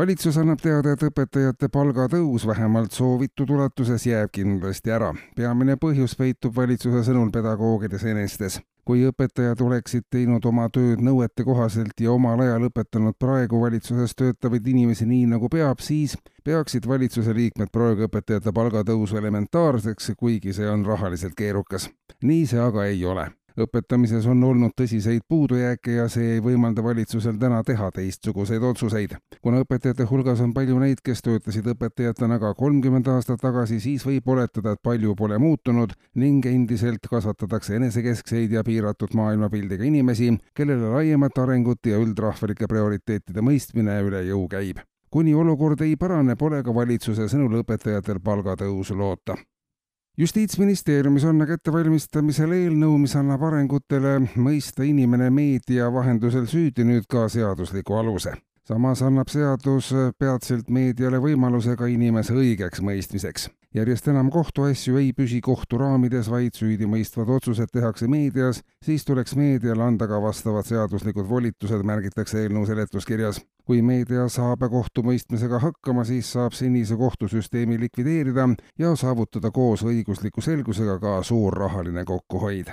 valitsus annab teada, et õpetajate palgatõus vähemalt soovitud ulatuses jääb kindlasti ära. peamine põhjus peitub valitsuse sõnul pedagoogides enestes. kui õpetajad oleksid teinud oma tööd nõuete kohaselt ja omal ajal õpetanud praegu valitsuses töötavaid inimesi nii, nagu peab, siis peaksid valitsuse liikmed praegu õpetajate palgatõusu elementaarseks, kuigi see on rahaliselt keerukas. nii see aga ei ole õpetamises on olnud tõsiseid puudujääke ja see ei võimalda valitsusel täna teha teistsuguseid otsuseid. kuna õpetajate hulgas on palju neid, kes töötasid õpetajatena ka kolmkümmend aastat tagasi, siis võib oletada, et palju pole muutunud ning endiselt kasvatatakse enesekeskseid ja piiratud maailmapildiga inimesi, kellele laiemat arengut ja üldrahvalike prioriteetide mõistmine üle jõu käib kuni olukord ei parane, pole ka valitsuse sõnul õpetajatel palgatõusu loota justiitsministeeriumis on aga ettevalmistamisel eelnõu, mis annab arengutele mõista inimene meedia vahendusel süüdi nüüd ka seadusliku aluse. samas annab seadus peatselt meediale võimaluse ka inimese õigeks mõistmiseks. Järjest enam kohtuasju ei püsi kohtu raamides, vaid süüdimõistvad otsused tehakse meedias, siis tuleks meediale anda ka vastavad seaduslikud volitused, märgitakse eelnõu seletuskirjas kui meedia saab kohtumõistmisega hakkama, siis saab senise kohtusüsteemi likvideerida ja saavutada koos õigusliku selgusega ka suur rahaline kokkuhoid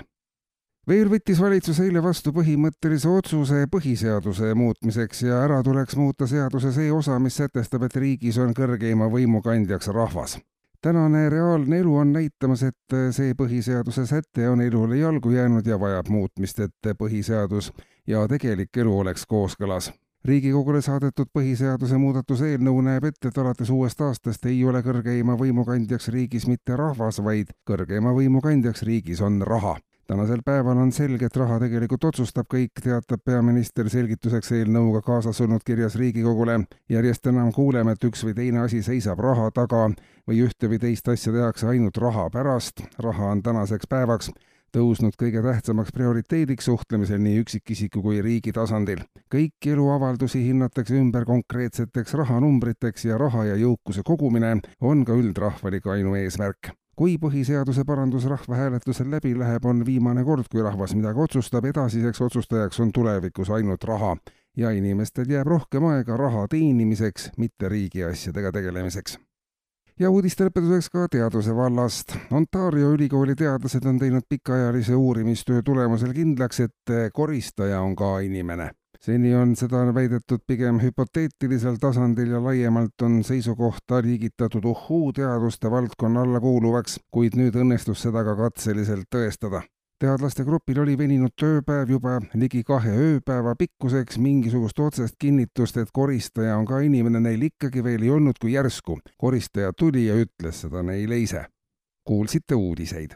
veel võttis valitsus eile vastu põhimõttelise otsuse põhiseaduse muutmiseks ja ära tuleks muuta seaduse see osa, mis sätestab, et riigis on kõrgeima võimu kandjaks rahvas. Tänane reaalne elu on näitamas, et see põhiseaduse säte on elule jalgu jäänud ja vajab muutmist, et põhiseadus ja tegelik elu oleks kooskõlas. Riigikogule saadetud põhiseaduse muudatuse eelnõu näeb ette, et alates uuest aastast ei ole kõrgeima võimukandjaks riigis mitte rahvas, vaid kõrgeima võimukandjaks riigis on raha tänasel päeval on selge, et raha tegelikult otsustab kõik, teatab peaminister selgituseks eelnõuga kaasas olnud kirjas Riigikogule. järjest enam kuuleme, et üks või teine asi seisab raha taga või ühte või teist asja tehakse ainult raha pärast. raha on tänaseks päevaks tõusnud kõige tähtsamaks prioriteediks suhtlemisel nii üksikisiku kui riigi tasandil. kõiki eluavaldusi hinnatakse ümber konkreetseteks rahanumbriteks ja raha ja jõukuse kogumine on ka üldrahvalik ainueesmärk kui põhiseaduse parandus rahvahääletusel läbi läheb, on viimane kord, kui rahvas midagi otsustab, edasiseks otsustajaks on tulevikus ainult raha ja inimestel jääb rohkem aega raha teenimiseks, mitte riigi asjadega tegelemiseks ja uudiste lõpetuseks ka teaduse vallast. Ontario ülikooli teadlased on teinud pikaajalise uurimistöö tulemusel kindlaks, et koristaja on ka inimene. Seni on seda väidetud pigem hüpoteetilisel tasandil ja laiemalt on seisukohta liigitatud uhhuu teaduste valdkonna alla kuuluvaks, kuid nüüd õnnestus seda ka katseliselt tõestada. Teadlaste grupil oli veninud tööpäev juba ligi kahe ööpäeva pikkuseks, mingisugust otsest kinnitust, et koristaja on ka inimene, neil ikkagi veel ei olnud, kui järsku. Koristaja tuli ja ütles seda neile ise. kuulsite uudiseid